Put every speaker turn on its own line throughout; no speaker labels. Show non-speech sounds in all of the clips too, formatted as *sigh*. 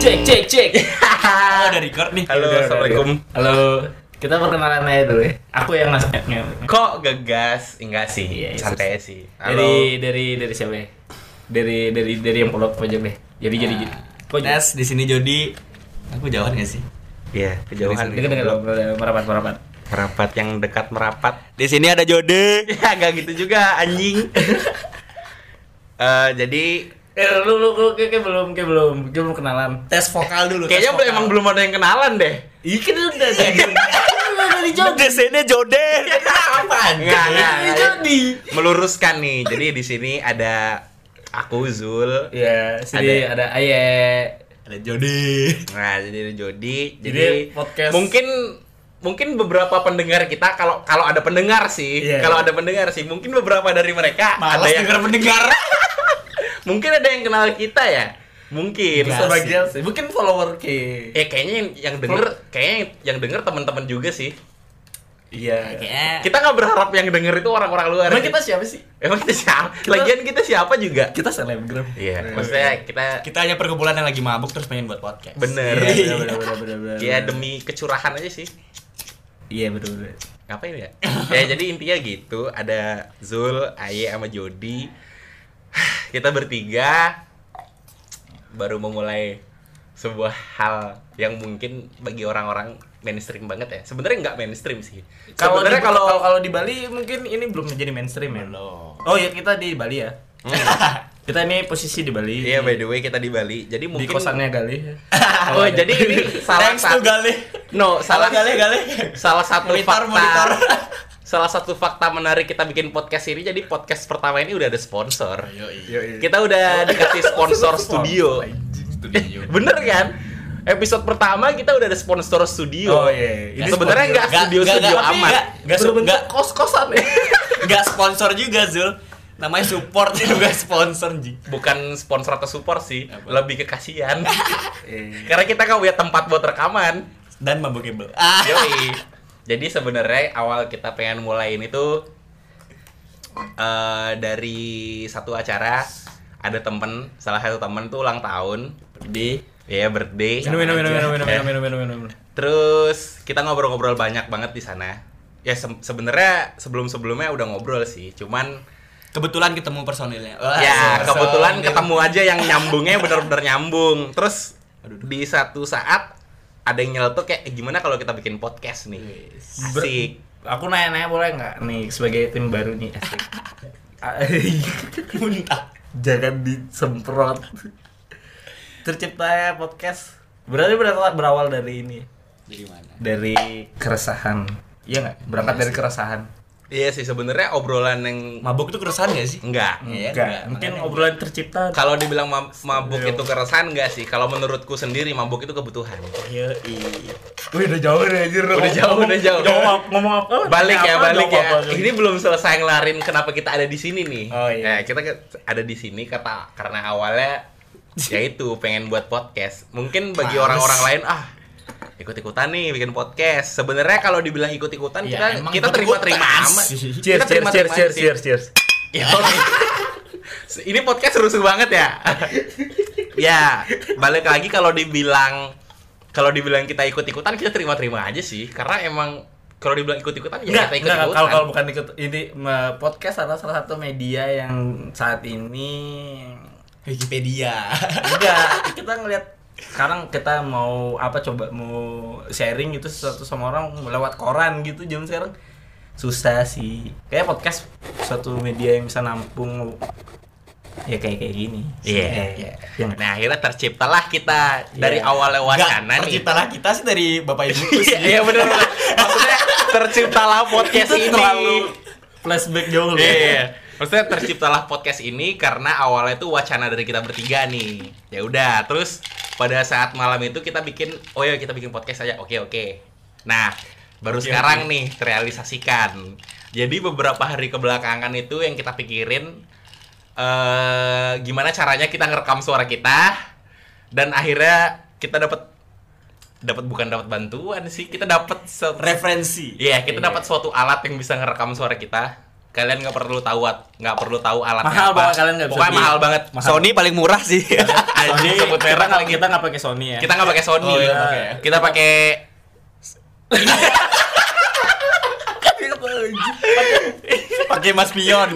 Cek cek cek. oh, *laughs* udah record nih.
Halo,
Udah,
Assalamualaikum.
Halo. Kita perkenalan aja dulu ya. Aku yang ngasih.
Kok gegas? Enggak sih,
Iya, iya,
santai sih. Halo.
Dari dari dari siapa? ya? Dari dari dari yang pojok pojok deh. Jadi jadi jadi. Kok
Nes di sini Jody. Aku jauhan gak sih?
Iya, kejauhan.
Dengar dengar merapat merapat.
Merapat yang dekat merapat.
Di sini ada Jody. *laughs*
Ya, enggak gitu juga anjing. *laughs* Eh, jadi
Eh lu lu, lu kayak, kayak belum kayak belum kayak belum kenalan.
Tes vokal dulu.
kayaknya
vokal.
emang belum ada yang kenalan deh.
Iya kan udah jadi. Udah dijawab.
Di sini Jody. Apaan?
Enggak, enggak. Meluruskan nih. Jadi di sini ada aku Zul.
Ya, sini ada Aye.
Ada Jody.
Nah, jadi ada Jody.
Jadi,
Jadi,
podcast-
mungkin mungkin beberapa pendengar kita kalau kalau ada pendengar sih,
Iya.
kalau ada pendengar sih, mungkin beberapa dari mereka ada
Malas
yang
denger pendengar. *laughs*
mungkin ada yang kenal kita ya. Mungkin.
Sebagian sih. Mungkin follower ke.
Ya kayaknya yang, yang denger kayaknya yang denger teman-teman juga sih.
Iya.
Kayaknya
Kita nggak berharap yang denger itu orang-orang luar.
Emang
sih.
kita siapa sih?
Emang kita siapa?
Kita-
Lagian kita siapa juga?
Kita selebgram.
Iya, maksudnya kita
kita hanya perkumpulan yang lagi mabuk terus pengen buat podcast.
bener.
Iya, bener bener *laughs* bener bener.
Ya demi kecurahan aja sih.
Iya bener bener.
Ngapain ya? ya jadi intinya gitu, ada Zul, Aye sama Jody. *sighs* Kita bertiga baru memulai sebuah hal yang mungkin bagi orang-orang mainstream banget ya. Sebenarnya nggak mainstream sih.
Kalau
Sebenarnya
di-
kalau
kalau di Bali mungkin ini belum menjadi mainstream ya.
Belum.
Oh iya kita di Bali ya. *laughs* kita ini posisi di Bali.
Iya by the way kita di Bali. Jadi
di
mungkin
kosannya Gali. *laughs*
Oh, jadi ini *laughs* salah
Thanks
satu
Gale.
No, salah
Gale Gale.
salah satu
Monitor,
fakta
monitor.
Salah satu fakta menarik kita bikin podcast ini jadi podcast pertama ini udah ada sponsor
Iya.
kita udah dikasih sponsor *laughs* studio
Studio. *laughs*
bener kan episode pertama kita udah ada sponsor studio
Oh, iya.
Ya,
Ini
sebenarnya nggak
Nggak-
studio
nggak-
studio
nggak- tapi
amat
nggak- nggak su-
Bener-bener
nggak-
kos-kosan *laughs*
Enggak sponsor juga Zul. Namanya support juga sponsor Ji.
bukan sponsor atau support sih
Apa?
lebih ke kasihan
Iya.
karena kita nggak punya tempat buat rekaman
Dan mabukable. Ah.
Yoi. Jadi sebenarnya awal kita pengen mulai ini tuh eh dari satu acara ada temen salah satu temen tuh ulang tahun
Di
ya birthday
minum minum minum minum minum
Ya.
minum minum minum minum.
terus kita ngobrol-ngobrol banyak banget di sana ya se- sebenarnya sebelum sebelumnya udah ngobrol sih cuman
Kebetulan ketemu personilnya. Wah,
ya
personil.
kebetulan ketemu aja yang nyambungnya bener-bener nyambung terus di satu saat ada yang nyeletuk kayak "Eh, gimana kalau kita bikin podcast nih asik
Aku nanya-nanya boleh nggak nih sebagai tim baru nih asik. *laughs*
Muntah.
Jangan disemprot. Terciptanya podcast. Berarti berawal, berawal dari ini.
Dari mana?
Dari keresahan. Iya nggak? Berangkat dari keresahan.
Iya sih sebenarnya obrolan yang
Mabuk itu keresahan gak sih?
enggak.
Iya,
Enggak,
enggak.
mungkin
Makanya-
obrolan tercipta.
Kalau dibilang ma- mabuk
Iya.
itu keresahan enggak sih? Kalau menurutku sendiri mabuk itu kebutuhan.
Iya,
Wih, udah jauh deh anjir.
Udah jauh, udah jauh.
Ngomong, apa- ngomong apa?
Balik ya, balik ya. Ini belum selesai ngelarin kenapa kita ada di sini nih.
Oh, iya.
Nah, kita ada di sini kata karena awalnya *laughs* yaitu pengen buat podcast. Mungkin bagi orang-orang lain ah ikut-ikutan nih bikin podcast. Sebenarnya kalau dibilang ikut-ikutan
Ya,
kita kita terima-terima amat.
Cheers,
Kita
cheers, cheers, cheers, cheers, cheers.
Ya, *laughs* ini podcast rusuh banget ya. *laughs* ya, balik lagi kalau dibilang kalau dibilang kita ikut-ikutan kita terima-terima aja sih karena emang kalau dibilang ikut-ikutan ya kita ikut-ikutan.
kalau kalau bukan ikut ini podcast adalah salah satu media yang saat ini
Wikipedia. *laughs*
enggak kita ngelihat sekarang kita mau apa coba mau sharing gitu sesuatu sama orang lewat koran gitu jam sekarang susah sih kayak podcast suatu media yang bisa nampung ya kayak kayak gini
Iya.
iya nggak?
Nah, akhirnya terciptalah kita dari
Iya.
awalnya wacana
Enggak,
nih.
terciptalah kita sih dari Bapak Ibu
Iya, iya benar. Maksudnya terciptalah podcast
Itu
ini.
terlalu flashback jauh loh
Iya. Maksudnya terciptalah podcast ini karena awalnya itu wacana dari kita bertiga nih. Ya udah, terus pada saat malam itu kita bikin, oh ya kita bikin podcast aja. Oke oke. Nah, baru
Oke,
sekarang nih terrealisasikan. Jadi beberapa hari kebelakangan itu yang kita pikirin eh gimana caranya kita ngerekam suara kita dan akhirnya kita dapat dapat bukan dapat bantuan sih kita dapat
referensi.
Iya, kita dapat suatu alat yang bisa ngerekam suara kita. Kalian nggak perlu tahu nggak perlu tahu alatnya
Mahal
apa.
banget, kalian nggak bisa
Pokoknya
beli.
mahal banget.
Mahal.
Sony paling murah sih.
Anjing sebut
kita
merek
nggak
lagi.
kita nggak pakai Sony ya.
Kita nggak pakai Sony.
Oh, iya, pakai.
Kita pakai
Pakai Mas Pion.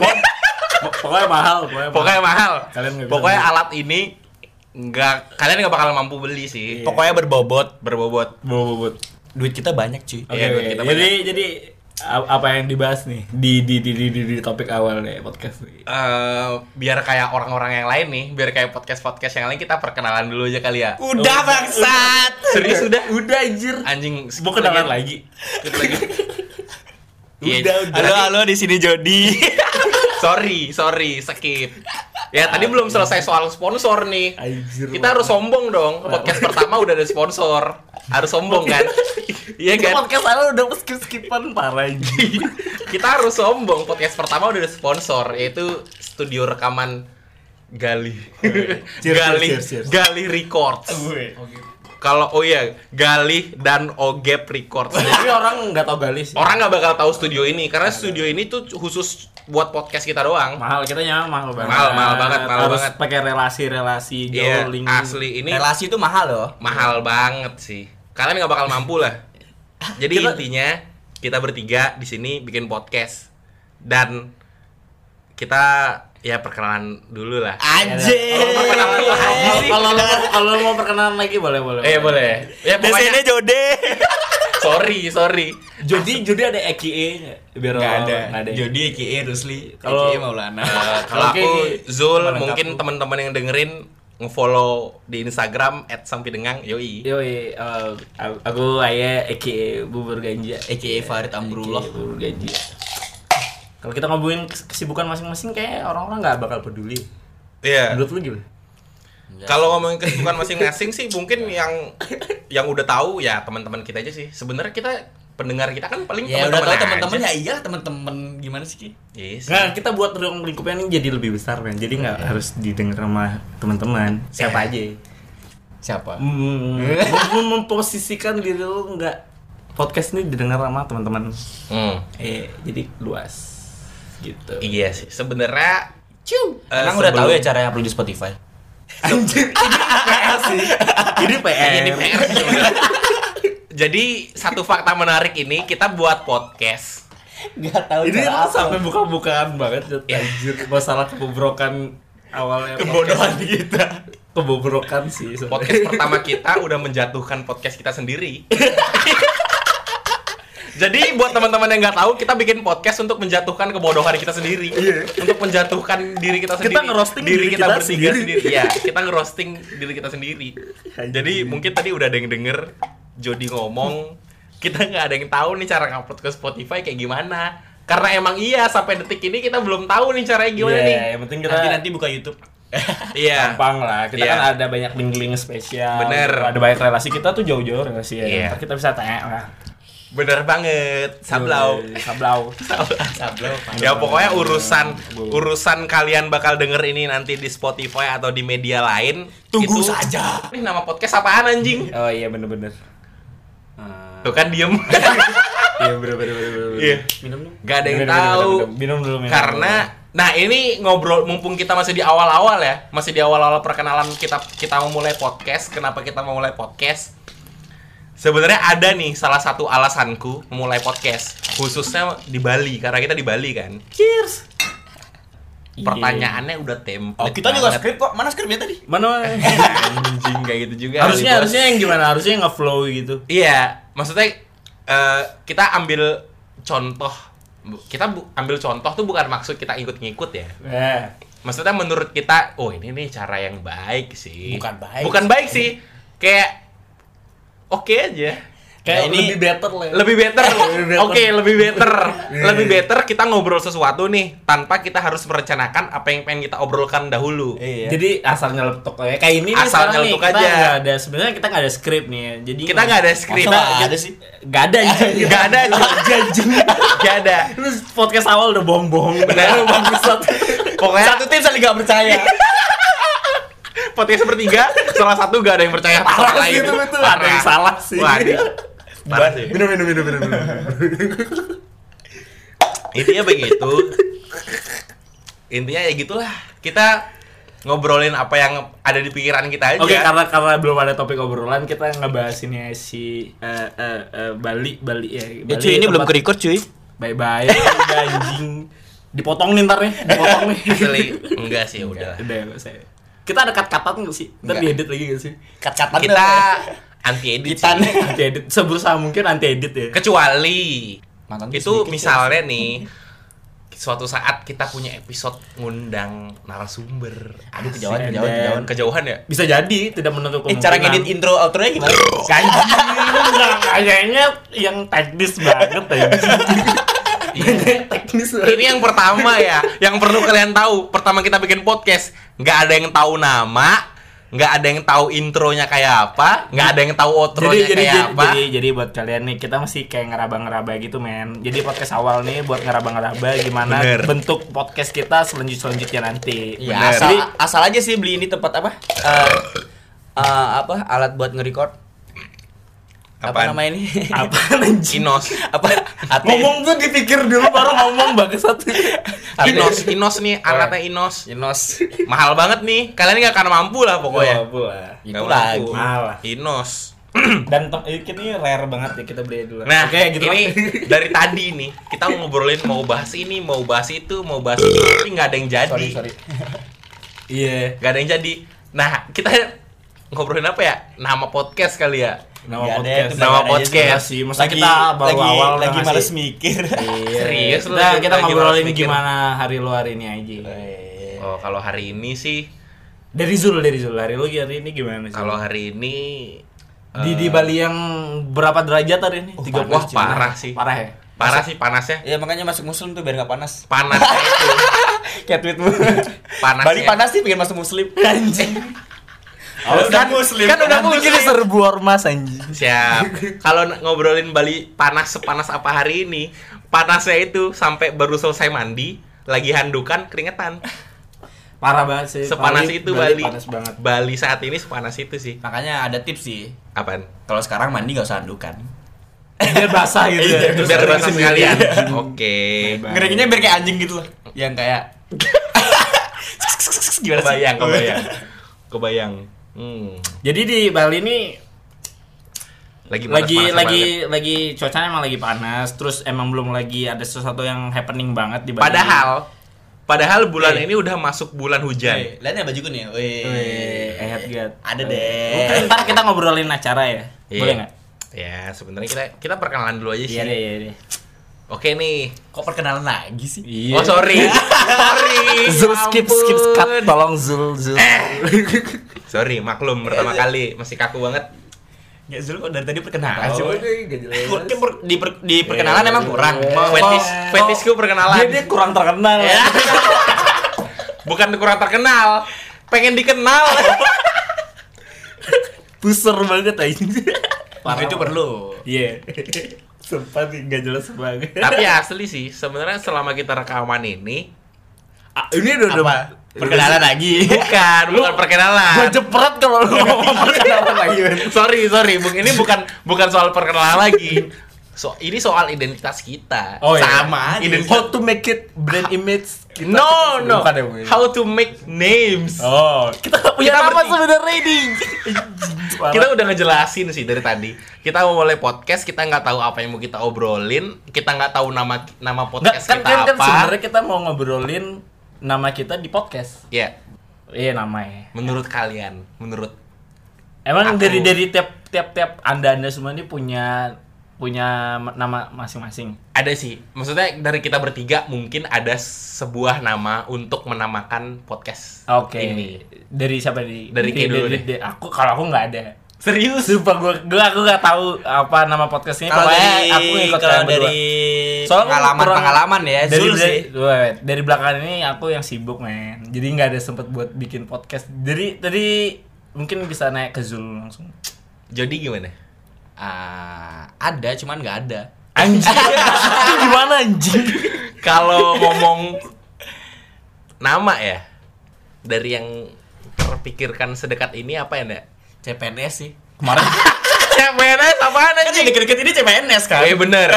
pokoknya mahal, pokoknya,
pokoknya mahal.
Bisa
Pokoknya
beli.
alat ini nggak kalian nggak bakal mampu beli sih.
Iya.
Pokoknya berbobot.
Berbobot.
bobot.
Duit kita banyak cuy.
Oke,
Iya,
oke.
kita
jadi jadi apa yang dibahas nih di di di di, di, di topik awal nih podcast nih.
Eh, biar kayak orang-orang yang lain nih, biar kayak podcast-podcast yang lain kita perkenalan dulu aja kali ya.
Udah bangsat.
Serius udah?
Udah anjir.
Anjing.
Mau kenalan lagi.
Skip lagi.
Udah, udah.
Halo halo di sini Jody. *laughs*
sorry, sorry, skip. Ya tadi belum selesai soal sponsor nih.
Anjir.
Kita harus sombong dong. Podcast pertama udah ada sponsor. Harus sombong kan? *laughs* Iya
Itu
kan?
podcast awal udah skip-skipan parah anjir. *laughs*
Kita harus sombong. Podcast pertama udah ada sponsor yaitu studio rekaman Gali. *laughs*
Cheers,
Gali
cheers, cheers.
Gali Records. Kalau oh iya, Gali dan Ogep Records.
Tapi orang nggak tau gali sih.
Orang nggak bakal tahu studio ini karena studio ini tuh khusus buat podcast kita doang.
mahal kita nyaman mahal banget.
Mahal, mahal banget, mahal
Harus
banget.
pakai relasi-relasi
Iya,
jauh link.
asli ini
Relasi itu mahal loh.
mahal banget sih. Kalian nggak bakal mampu lah. *laughs* Jadi
Kita-
intinya kita bertiga di sini bikin podcast dan kita ya perkenalan dulu lah.
Anjir.
Sih.
Kalau lo mau kalau lo mau perkenalan lagi boleh boleh.
Eh boleh. Ya
Di sini
pokoknya
Jode.
Sorry sorry.
Jody Jody ada EKE nggak? Biar
Enggak
orang-
ada.
nggak ada.
Jody Eki Rusli,
Kalau-
Eki Maulana. *laughs*
Eh, kalau aku. Zul mungkin teman-teman yang dengerin ngefollow di Instagram @sampidengang yoi.
Yoi, eh, aku ayah EKE bubur ganja.
Eki Farid Amrullah.
Bubur ganja. Kalau kita ngomongin kes- kesibukan masing-masing kayak orang-orang nggak bakal peduli.
Iya.
Menurut lu gimana?
Kalau ngomongin kesibukan masing-masing sih mungkin yang yang udah tahu ya teman-teman kita aja sih. Sebenarnya kita pendengar kita kan paling
Ya udah tahu
aja.
teman-teman ya iya teman-teman gimana sih Ki?
Yes.
Nah, kita buat ruang lingkupnya ini jadi lebih besar, men. Jadi nggak harus didengar sama teman-teman. Siapa aja.
Siapa?
Hmm, mem- *laughs* memposisikan diri lu nggak podcast ini didengar sama teman-teman.
Hmm.
Eh, jadi luas. Gitu.
Iya sih. Sebenarnya
Ciu.
Eh,
Emang udah tahu
sebelum-
ya cara upload di Spotify?
Anjir, ini PR sih. Ini PR.
ini PR. Jadi satu fakta menarik ini kita buat podcast.
Enggak tahu
Ini emang sampai buka-bukaan banget Jod.
Ya.
anjir masalah kebobrokan awalnya
Kebodohan
podcast.
kita.
kebobrokan sih sebenarnya.
Podcast pertama kita udah menjatuhkan podcast kita sendiri. *laughs* Jadi buat teman-teman yang nggak tahu, kita bikin podcast untuk menjatuhkan kebodohan kita sendiri, untuk menjatuhkan diri kita sendiri,
ngerosting
diri,
diri
kita,
kita
bertiga
sendiri.
sendiri. Iya, kita ngerosting diri kita sendiri. Jadi mungkin tadi udah ada yang denger Jody ngomong, kita nggak ada yang tahu nih cara ngupload ke Spotify kayak gimana. Karena emang iya sampai detik ini kita belum tahu nih caranya gimana
Iya,
nih.
yang penting kita
Nanti nanti buka YouTube.
Iya.
gampang lah. Kita
Iya.
kan ada banyak link-link spesial.
Bener.
Ada banyak relasi kita tuh jauh-jauh relasi ya.
Iya.
Ntar kita bisa tanya lah.
Bener banget, sablau.
Yoi, Sablau. *laughs*
Sablo.
Ya pokoknya urusan urusan kalian bakal denger ini nanti di Spotify atau di media lain.
Tunggu
itu-
saja.
Ini nama podcast apaan anjing?
Oh iya bener-bener.
Tuh kan diem. *laughs*
Iya bener-bener.
Iya.
Minum dulu.
Gak ada yang
Minum, minum,
tahu.
minum, minum. Minum dulu. minum
Karena nah ini ngobrol mumpung kita masih di awal-awal ya, masih di awal-awal perkenalan kita kita mau mulai podcast. Kenapa kita mau mulai podcast? Sebenarnya ada nih salah satu alasanku memulai podcast, khususnya di Bali karena kita di Bali kan.
Cheers. Iya.
Pertanyaannya udah template.
Oh, kita juga
banget.
skrip kok. Mana skripnya tadi?
Mana? *laughs*
anjing kayak gitu juga.
harusnya harusnya yang gimana? Harusnya nge-flow gitu.
Iya, maksudnya eh, kita ambil contoh. Kita bu- ambil contoh tuh bukan maksud kita ikut-ngikut ya.
Eh.
Maksudnya menurut kita, oh ini nih cara yang baik sih.
Bukan baik.
Bukan baik sih. Kayak oke aja.
Kayak
ini-
lebih better lah. ya.
Lebih better. *laughs*
Lebih better.
Oke, lebih better. lebih better kita ngobrol sesuatu nih tanpa kita harus merencanakan apa yang pengen kita obrolkan dahulu.
Iya.
Jadi asal nyeletuk ya. Kayak ini
Asal
nih,
nyeletuk
kita
aja.
nggak ada sebenarnya kita nggak ada skrip nih. ya. Jadi
Kita nggak ada skrip.
Nggak ada sih?
Nggak ada anjing. *laughs*
Nggak ada,
anjing.
Gak ada.
Lu podcast awal udah bohong-bohong.
Bener.
bangsat.
Pokoknya
Satu tim saling gak percaya.
Podcast bertiga salah satu gak ada yang percaya sama
Parah
lain
sih itu betul. Ada yang salah sih.
Wah, ini parah sih.
Minum minum minum minum. minum.
intinya begitu intinya ya gitulah kita ngobrolin apa yang ada di pikiran kita aja
Oke, karena karena belum ada topik obrolan, kita ngebahas ini ya si eh, eh, eh, Bali, Bali ya.
Eh
Bali
cuy, ini belum
tempat-
ke record cuy.
Bye-bye, anjing. Dipotong nih ntar nih, dipotong nih.
Asli, enggak sih udah
Udah, usah. Kita ada cut-cutan nggak sih? Ntar diedit lagi nggak sih?
Kat-katan
kita anti edit
Kitan.
Anti edit, seberusaha mungkin anti edit ya.
kecuali
Mantan
itu
sedikit,
misalnya nih suatu saat kita punya episode ngundang narasumber
Aduh kejauhan,
Asik,
kejauhan, kejauhan.
kejauhan ya
Bisa jadi, tidak menutup
Eh, cara ngedit intro outro-nya gimana?
Kayaknya yang teknis banget teknis banget.
ini yang pertama ya yang perlu kalian tahu pertama kita bikin podcast nggak ada yang tahu nama nggak ada yang tahu intronya kayak apa nggak ada yang tahu outronya
jadi,
kayak
jadi,
apa
jadi jadi buat kalian nih kita masih kayak ngeraba-ngeraba gitu men jadi podcast awal nih buat ngeraba-ngeraba gimana
Bener.
bentuk podcast kita selanjut selanjutnya nanti
Ya,
Bener.
asal, asal aja sih beli ini tempat apa? Eh eh, apa alat buat nge-record? Apa nama ini?
apa *laughs*
inos
apa? AT.
ngomong tuh dipikir dulu baru ngomong bangsat
inos inos nih alatnya inos
Inos.
mahal banget nih kalian nggak akan mampu lah pokoknya
pula
Itu
Nggak
lagi.
mampu.
Malah.
inos *clears throat*
dan eh, ini rare banget ya kita beli dulu
Nah,
oke gitu
ini
lah. *laughs*
dari tadi nih kita ngobrolin mau bahas ini, mau bahas itu, mau bahas itu, tapi nggak ada yang jadi.
Sorry, sorry.
iya
Nggak ada yang jadi. Nah, kita ngobrolin apa ya? Nama podcast kali ya.
Nama
ada,
podcast
Nama podcast.
sih.
sih masa
Lagi,
kita baru
lagi,
awal
lagi males mikir.
Iya.
Serius lu
Nah, kita ngobrolin gimana hari lu hari ini aja.
Oh, kalau hari ini sih,
Dari Zul, dari Zul. Hari lu hari ini gimana sih?
kalau hari ini
di di Bali yang berapa derajat hari ini?
Oh,
30
wah,
cuy.
parah sih.
Parah ya?
parah sih panasnya.
Ya makanya masuk muslim tuh biar nggak panas.
Panasnya itu. *laughs*
Kayak tweetmu.
Panasnya.
Bali panas sih bikin masuk muslim. *laughs*
Anjing.
Oh, kan, kan udah muslim.
serbu ormas anjing.
Siap. Kalau ngobrolin Bali panas sepanas apa hari ini, panasnya itu sampai baru selesai mandi, lagi handukan keringetan.
Parah banget sih.
Sepanas itu Bali.
Panas banget.
Bali saat ini sepanas itu sih.
Makanya ada tips sih.
Apaan?
Kalau sekarang mandi nggak usah andukan.
Biar basah gitu ya.
Iya,
Terus
Biar basah sekalian. *laughs* Oke.
Ngeringinnya biar kayak anjing gitu loh. Yang kayak *laughs* *laughs* gimana sih?
Kebayang, kebayang. Kebayang. Hmm.
Jadi di Bali ini
Lagi
lagi
panas-panas
lagi
banget.
lagi cuacanya emang lagi panas terus emang belum lagi ada sesuatu yang happening banget di Bali.
Padahal padahal bulan
Eh.
ini udah masuk bulan hujan.
Wih, lihat ya bajuku nih. Wih.
Hate God.
Ada
Mungkin
deh.
ntar kita ngobrolin acara ya.
Iya.
Boleh nggak?
Ya, sebenarnya kita kita perkenalan dulu aja sih.
Iya deh, iya deh.
Oke nih.
Kok perkenalan lagi sih?
Iya.
Oh, sorry. *laughs* sorry.
Zul skip skip cut tolong Zul Zul. *laughs*
Sorry, maklum pertama kali masih kaku banget.
Ya Zul kok dari tadi perkenalan sih.
Gak
kan per- di, per- di perkenalan
Iya.
emang kurang.
Oh,
Fetis
oh.
fetisku perkenalan.
Dia, dia kurang terkenal.
Ya. *laughs* Bukan kurang terkenal, pengen dikenal.
Puser banget aja.
Parah itu perlu.
Iya. Sempat nggak jelas banget.
Tapi asli sih, sebenarnya selama kita rekaman ini
Ah, ini udah udah
Apa? Perkenalan lagi.
bukan bukan
Gua
perkenalan.
jepret kalau lu ngomong perkenalan lagi.
sorry sorry, Bung. Ini bukan bukan soal perkenalan lagi. So, ini soal identitas kita.
Oh, iya.
Sama aja.
Identitas.
How to make it brand image. Kita-
No, no.
Bukan ya, Bu?
How to make names.
Oh, kita nggak punya
Kita
nama sebenarnya ini. *laughs*
Kita udah ngejelasin sih dari tadi. Kita mau mulai podcast, kita nggak tahu apa yang mau kita obrolin, kita nggak tahu nama nama
Nggak,
podcast
kan,
kita
kan, kan
apa.
sebenarnya kita mau ngobrolin nama kita di podcast.
Ya,
Iya namanya.
menurut kalian, menurut
Emang
Aku-
dari dari tiap tiap tiap anda anda semua ini punya punya ma- nama masing-masing.
ada sih. Maksudnya dari kita bertiga mungkin ada sebuah nama untuk menamakan podcast
Oke.
ini.
Dari siapa di?
Dari Ki dulu deh.
dari- aku kalau aku nggak ada.
Serius?
Sumpah gue gue aku nggak tahu apa nama podcast ini.
Kalau
Pokoknya
dari
aku ikut
kalau dari
Soalnya
pengalaman
kurang-
pengalaman ya
dari, dari,
sih.
wait, dari belakangan ini aku yang sibuk men. Jadi nggak ada sempet buat bikin podcast. Jadi tadi mungkin bisa naik ke Zul langsung.
Jody gimana?
Ah, ada cuman nggak ada.
Anjing. Itu gimana anjing?
Kalau ngomong nama ya dari yang terpikirkan sedekat ini apa ya, Ndak?
CPNS sih.
Kemarin *laughs*
CPNS apaan
Kan
anjing?
yang deket-deket ini CPNS kan.
Eh bener.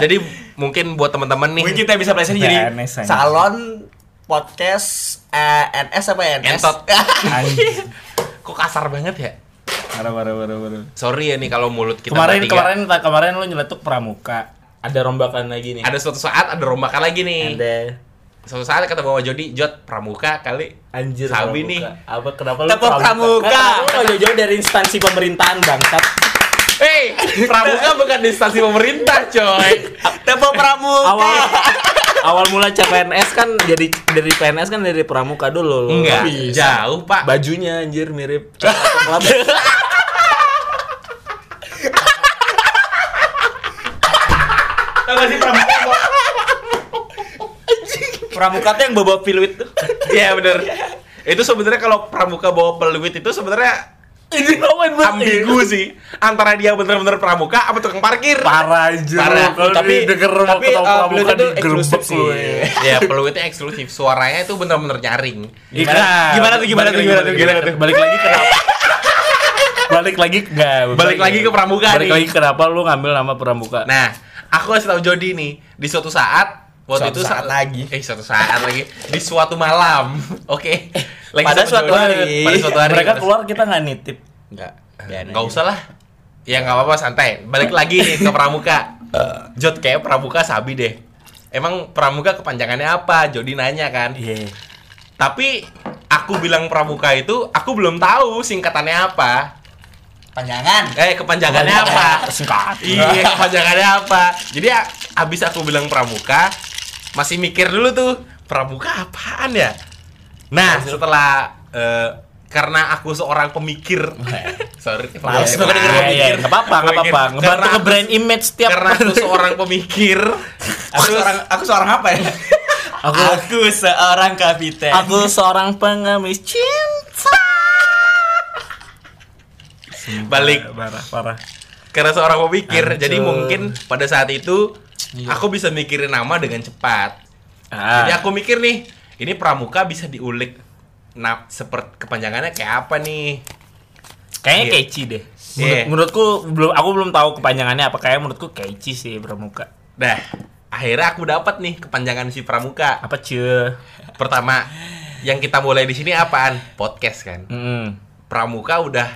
Jadi mungkin buat teman-teman nih
Mungkin kita bisa pelesetin jadi salon podcast eh, NS apa NS?
Entot. *laughs* Kok kasar banget ya
Parah, parah, parah, parah.
sorry ya nih kalau mulut kita
Kemarin,
bertiga.
kemarin, kemarin lu nyeletuk pramuka. Ada rombakan lagi nih.
ada suatu saat ada rombakan lagi nih
Ada.
suatu saat kata bawa Jody Jod pramuka kali
Anjir.
Sabi
pramuka.
nih.
Apa kenapa lu
Tepuk pramuka.
Kan lu jauh-jauh dari instansi pemerintahan bangsat.
Hei, pramuka bukan di instansi pemerintah, coy.
Tepuk pramuka.
awal awal mula CPNS kan jadi dari PNS kan dari pramuka dulu lo.
Enggak, jauh, Pak.
Bajunya anjir mirip.
Tahu gak sih pramuka? pramuka tuh yang bawa fluid tuh.
Iya, bener. Itu sebenarnya kalau pramuka bawa peluit itu sebenarnya? Ambigu sih antara dia bener-bener pramuka apa tukang parkir.
Parah anjir.
Parah.
Kalau
Tapi-
denger
tapi, uh,
pramuka
itu eksklusif sih.
ya. *laughs*
ya, peluitnya eksklusif. Suaranya itu bener-bener nyaring.
Iya.
Gimana tuh, gimana tuh, gimana
balik
tuh, gimana tuh?
Balik lagi kenapa? balik lagi enggak.
Balik lagi ke *laughs* pramuka
Balik lagi kenapa lu ngambil nama pramuka?
Nah, aku kasih tahu Jody nih, di suatu saat waktu
Suatu
itu
saat lagi.
Eh, suatu saat lagi di suatu malam. *laughs* Oke. Lagi
Pada suatu hari.
Pada suatu hari.
Mereka keluar kita nggak nitip.
Enggak.
Nggak usah lah. Ya nggak apa-apa santai. Balik lagi nih *laughs* ke pramuka. Jod kayak pramuka sabi deh. Emang pramuka kepanjangannya apa? Jody nanya kan.
Iya.
Tapi aku bilang pramuka itu aku belum tahu singkatannya apa.
Panjangan.
Eh kepanjangannya apa?
Singkat.
Iya, kepanjangannya apa? Jadi abis aku bilang pramuka, masih mikir dulu tuh pramuka apaan ya? Nah, setelah eh, karena aku seorang pemikir, sorry, *laughs*
Males
pemikir.
banget denger
Iya,
pemikir.
iya, nggak apa-apa, nggak
Pemikir.
apa-apa. Ngebantu
Karena
ke
aku-
brand image setiap
Karena aku seorang pemikir,
Aku seorang aku seorang apa ya?
Aku
Aku seorang kapiten.
aku seorang pengemis cinta.
balik
Parah, parah.
karena seorang pemikir,
Hancur.
jadi mungkin pada saat itu
Iya.
aku bisa mikirin nama dengan cepat.
Ah.
Jadi aku mikir nih, ini pramuka bisa diulik. Nah, seperti kepanjangannya kayak apa nih?
Kayaknya
Iya.
catchy deh. Menurut,
Iya.
Menurutku belum aku belum tahu kepanjangannya apa. Kayak menurutku catchy sih pramuka.
Nah, akhirnya aku dapat nih kepanjangan si pramuka.
Apa cuy?
Pertama, yang kita mulai di sini apaan? Podcast kan.
Mm.
Pramuka udah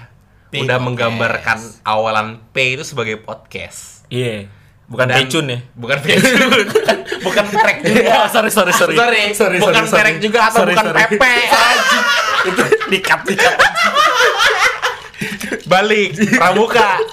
P,
udah
podcast.
menggambarkan awalan P itu sebagai podcast.
Iya. Bukan
Dan-
pecun ya?
Bukan pecun. *laughs* bukan perek juga.
sorry, sorry, sorry.
Sorry, bukan perek juga atau
Sorry,
bukan
sorry.
pepe. *laughs*
Itu dikat dikat. *laughs*
Balik, pramuka.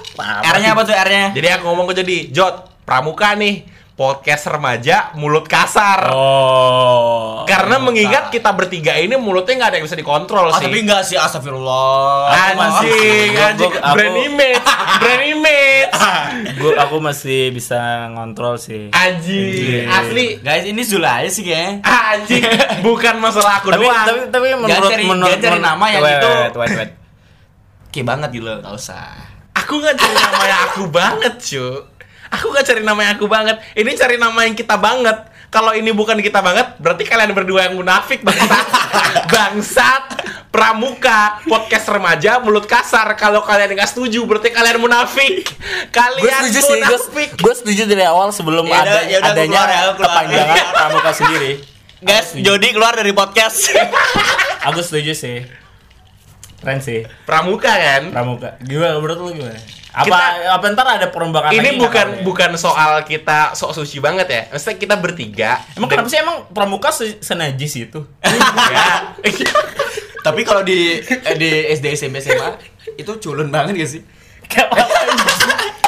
R-nya apa tuh R-nya?
Jadi aku ngomong ke jadi, Jot, pramuka nih, podcast remaja mulut kasar.
Oh.
Karena mengingat kita bertiga ini mulutnya nggak ada yang bisa dikontrol
Ah,
sih.
tapi enggak sih, astagfirullah.
Anjing, anjing, brand image, *laughs* brand image.
Gua aku masih bisa ngontrol sih.
Anjing,
Anjing.
asli.
Guys, ini Zula aja sih kayaknya.
Anjing, *laughs* bukan masalah aku
tapi,
doang.
tapi tapi menurut
cari-
menurut
cari nama yang itu.
wait, wait, wait.
Oke banget gitu enggak usah.
Aku nggak cari nama yang aku banget, cu. Aku nggak cari nama yang aku banget. Ini cari nama yang kita banget. Kalau ini bukan kita banget, berarti kalian berdua yang munafik bangsat. *laughs* bangsat, pramuka, podcast remaja, mulut kasar. Kalau kalian nggak setuju, berarti kalian munafik.
Gue
Kalian
setuju sih, gue
munafik.
gue setuju dari awal sebelum
Ya
ada
ya
adanya
keluar ya, keluar.
kepanjangan *laughs* pramuka sendiri.
Guys, Jody keluar dari podcast.
Aku setuju sih. Keren sih
Pramuka kan?
pramuka. Gimana menurut lu gimana? Apa
Kita-
apa ntar ada perombakan lagi
Ini
nggak
bukan
ya?
bukan soal kita sok suci banget ya. Maksudnya kita bertiga.
Emang kenapa sih emang pramuka se- senajis itu?
Ya. *laughs*
Tapi kalau di eh, di SD SMP SMA itu culun banget gak sih?
Kayak apa?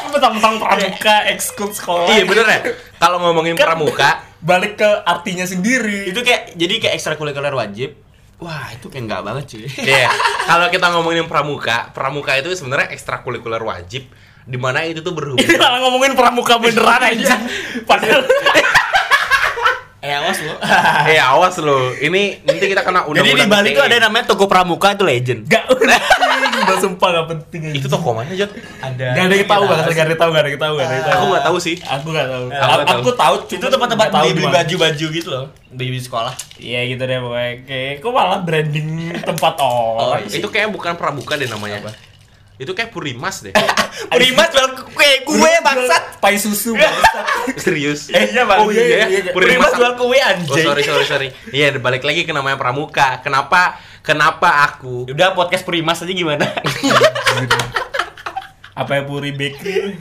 Mentang-mentang pramuka ekskul sekolah.
iya bener ya. Kalau ngomongin
Kan-
pramuka,
Balik ke artinya sendiri.
Itu kayak jadi kayak ekstrakurikuler wajib. Wah, itu kayak enggak banget cuy. *laughs*
Iya, kalau kita ngomongin pramuka, pramuka itu sebenarnya ekstrakurikuler wajib di mana itu tuh berhubungan.
Malah ngomongin pramuka beneran *laughs* aja. Padahal *laughs*
Eh, awas lu.
Eh awas lo, ini nanti kita kena
Jadi
undang-undang.
di Bali
ITE.
tuh ada namanya toko pramuka itu legend.
Gak Mbak sumpah gak penting aja.
itu toko mana Jot?
Ada.
Gak ada yang tahu gak ada yang tahu, gak ada yang tahu, gak ada yang tahu.
Aku nggak tahu sih.
Aku gak tahu.
Aku nggak tahu.
Aku tahu.
Itu tempat-tempat beli, baju-baju gitu loh. Beli sekolah.
Iya gitu deh pokoknya. Kayak kok malah branding tempat orang.
iya.
Itu kayak bukan pramuka deh namanya. Itu kayak Purimas deh. *laughs*
Purimas jual *laughs* kue, kue bangsat.
pai susu bangsat. *laughs*
Serius.
Eh, iya, Bang.
Oh iya,
Iya, iya, iya.
Purimas jual kue
Oh
anjing.
sorry sorry sorry. Iya balik lagi ke namanya Pramuka. Kenapa kenapa aku
Udah podcast Purimas aja gimana? *laughs*
Apa ya Puri Bakery? *laughs*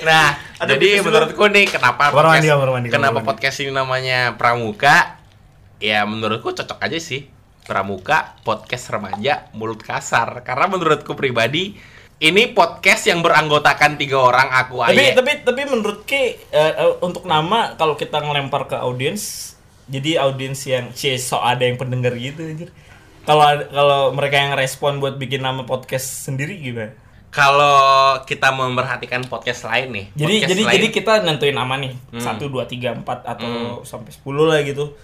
Nah,
Ada
jadi menurutku nih kenapa podcast,
mandi, mandi,
kenapa
mandi.
podcast ini namanya Pramuka? Ya menurutku cocok aja sih. Pramuka podcast remaja mulut kasar. Karena menurutku pribadi ini podcast yang beranggotakan tiga orang aku
tapi
Aye.
tapi tapi menurut Ki eh, eh, untuk nama kalau kita ngelempar ke audiens jadi audiens yang c so ada yang pendengar gitu anjir. Kalau kalau mereka yang respon buat bikin nama podcast sendiri gimana?
Kalau kita memperhatikan podcast lain nih,
Jadi
podcast
jadi
lain-
jadi kita nentuin nama nih.
Hmm.
satu dua tiga empat atau sampai 10 lah gitu.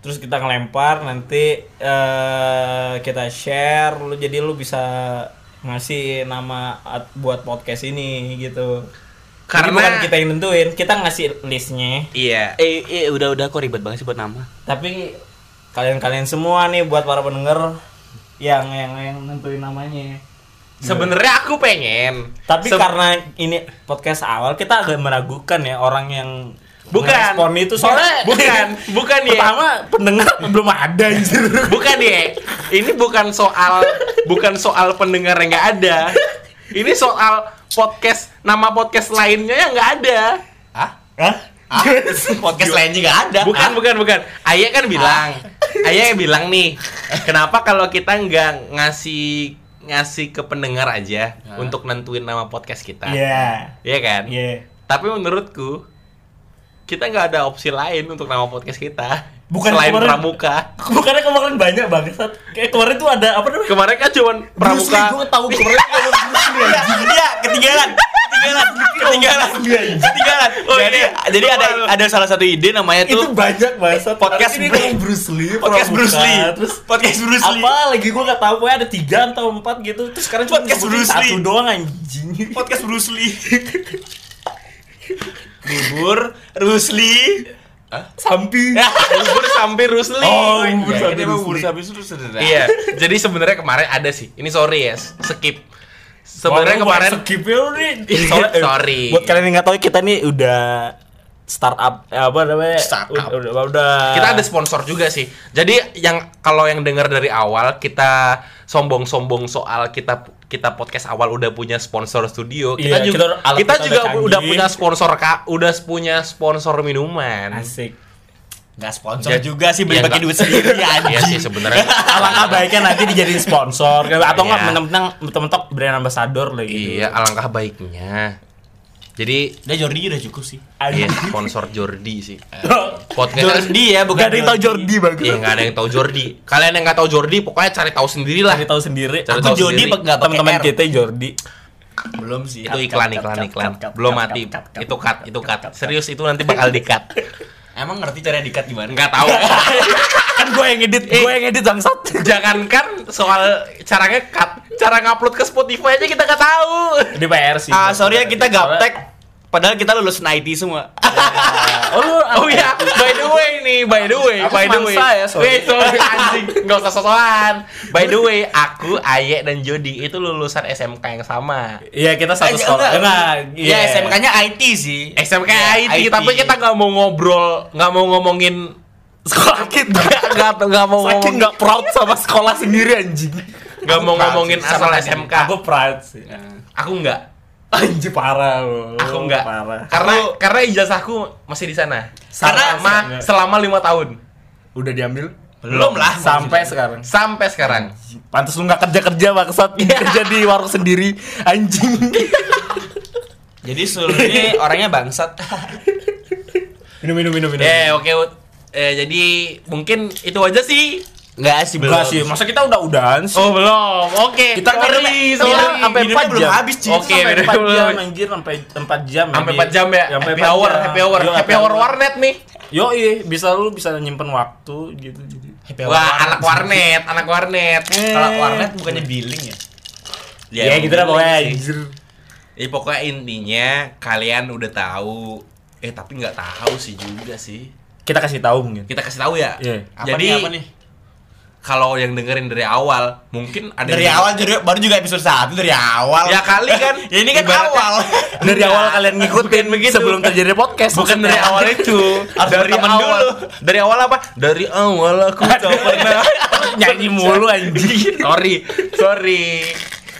Terus kita ngelempar nanti eh kita share lu jadi lu bisa ngasih nama at- buat podcast ini gitu. Karena bukan kita yang nentuin, kita ngasih listnya.
iya.
Eh, eh udah udah kok ribet banget sih buat nama.
Tapi kalian-kalian semua nih buat para pendengar yang yang yang nentuin namanya.
Sebenarnya aku pengen.
Tapi
Se-
karena ini podcast awal kita agak meragukan ya orang yang
Bukan.
ngerespon itu soalnya
bukan, *laughs* bukan ya.
pertama pendengar *laughs* belum ada gitu.
Bukan ya. Ini bukan soal bukan soal pendengar yang nggak ada. Ini soal podcast nama podcast lainnya yang nggak ada.
Hah?
Hah? *laughs*
podcast lainnya nggak ada.
Bukan,
Ah.
bukan, bukan. Ayah kan bilang, Ayah bilang nih, *laughs* kenapa kalau kita nggak ngasih ngasih ke pendengar aja
Hah?
untuk nentuin nama podcast kita,
Iya.
Iya kan?
Iya.
Tapi menurutku kita nggak ada opsi lain untuk nama podcast kita
Bukan
selain
kemarin-
Pramuka. *laughs*
Bukannya kemarin banyak banget. Kayak kemarin tuh ada apa namanya?
Kemarin kan cuman
Bruce Lee,
Pramuka.
gue tahu kemarin ada Bruce Lee. *laughs*
Iya, ketinggalan. Ketinggalan. *laughs* Ketinggalan. Ketinggalan.
Oh,
jadi
iya.
jadi ada ada salah satu ide namanya
Itu
tuh
banyak banget.
Podcast
ini
Bruce-
Bruce Lee,
podcast
Pramuka,
Bruce Lee.
Terus
podcast Bruce Lee.
apa lagi gue gak tahu pokoknya ada tiga atau empat gitu terus sekarang cuma
Podcast Bruce
satu
Lee.
doang anjing
Podcast Bruce Lee. Bubur Bruce Lee.
Sampi *laughs*
Bubur sampai Rusli.
Oh, bubur
Ya, ini emang
Bruce
bubur
Lee.
sampai itu sederhana.
Iya, jadi sebenarnya kemarin ada sih. Ini sorry ya, skip. Sebenarnya kemarin
skip ya nih
Iya, *laughs* sorry.
buat kalian yang nggak tahu kita nih udah startup eh, apa namanya
Startup.
udah udah, udah
kita ada sponsor juga sih. Jadi yang kalau yang dengar dari awal kita sombong-sombong soal kita kita podcast awal udah punya sponsor studio. Kita
Iya,
juga
kita-
kita,
kita
juga
udah canggih.
punya sponsor kak, udah punya sponsor minuman.
asik
Nggak sponsor
Ya,
juga sih beli
ya,
pakai duit sendiri *laughs*
Iya
anjing.
sih sebenarnya. *laughs*
alangkah baiknya nanti dijadiin sponsor atau nggak
Iya.
menang-menang mentok brand ambassador lah gitu
iya, alangkah baiknya. Jadi
Udah Jordi udah cukup sih.
iya sponsor Jordi sih.
Oh,
Podcast
Jordi ya, bukan
Gak ada yang tahu Jordi bagus
Iya nggak ada yang tahu Jordi. Kalian yang nggak tahu Jordi, pokoknya cari tahu sendiri lah.
Cari tahu sendiri
Cari
aku
tahu
Jordi
sendiri.
nggak teman-teman kita Jordi
Belum sih.
Itu iklan iklan iklan. Belum mati. Itu cut itu cut. Serius itu nanti bakal di cut.
Emang ngerti cara dikat gimana?
Nggak tahu. *laughs*
kan gue yang edit gue yang edit bangsat
Jangankan soal caranya cut, cara ngupload ke Spotify aja kita nggak tahu.
di PR sih
Ah, sorry ya kita
Soalnya-
gaptek. Padahal kita lulusan IT semua.
oh lu *laughs*
Oh iya, by the way nih, by the way,
Aku
by the way.
ya, sorry.
Wait, sorry anjing, nggak usah sosokan. By the way, aku, Aye dan Jody itu lulusan SMK yang sama.
Iya kita satu sekolah.
enggak.
Enggak.
Iya, SMK-nya IT sih.
SMK
Ya,
IT, tapi kita nggak mau ngobrol, nggak mau ngomongin
sekolah kita. *laughs*
nggak nggak nggak mau
Saking
ngomong
nggak proud sama sekolah sendiri anjing.
nggak mau ngomongin asal. SMK.
Aku proud sih.
Aku nggak,
Anjir parah lu.
aku nggak,
Parah.
karena karena ijazahku masih di sana.
Karena-
Selama selama lima tahun
Udah diambil?
Belum lah.
Sampai sekarang.
sampai sekarang.
Pantes lu nggak kerja-kerja bangsat. Kerja di warung sendiri anjing. *laughs*
Jadi seluruhnya orangnya bangsat.
minum minum minum minum.
Ya oke. Eh, jadi mungkin itu aja sih.
Enggak sih,
Enggak sih, masa kita udah-udahan sih.
Oh belum, oke.
kita
sorry, sorry.
minum sampai
Minumnya
4
belum
jam.
habis, Ci.
Oke,
sampai
minum
4
belum
jam anjir sampai 4 jam.
sampai
lagi.
4 jam ya.
Sampai
happy
4
hour,
jam.
happy hour,
Yo,
happy hour warnet nih.
Yo, iya, bisa lu bisa nyimpen waktu gitu jadi.
Wah, anak warnet, anak warnet.
Kalau warnet bukannya billing ya?
Ya, gitu lah pokoknya anjir.
Jadi pokoknya intinya kalian udah tahu. Eh tapi nggak tahu sih juga sih.
Kita kasih tahu mungkin.
Kita kasih tahu ya.
Iya.
Apa
Jadi
nih, apa nih?
Kalau yang dengerin dari awal mungkin ada
Dari
yang-
awal jadi baru juga episode 1 dari awal.
ya kali kan
Ya *laughs* ini kan
ibaratnya-
awal. *laughs*
Dari awal kalian ngikutin *laughs*
Bukan begitu.
sebelum terjadi podcast.
bukan dari awal itu
Harus
dari awal
dulu.
dari awal apa dari awal aku tak pernah
nyanyi mulu anjing.
sorry sorry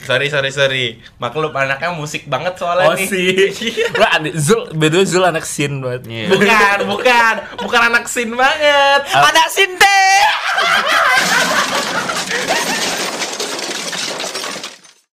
sorry sorry sorry maklum anaknya musik banget soalnya
Oh
nih
sih. Lu ada Zul, beda Zul anak sin banget.
Iya.
bukan bukan bukan anak sin banget
Ada sin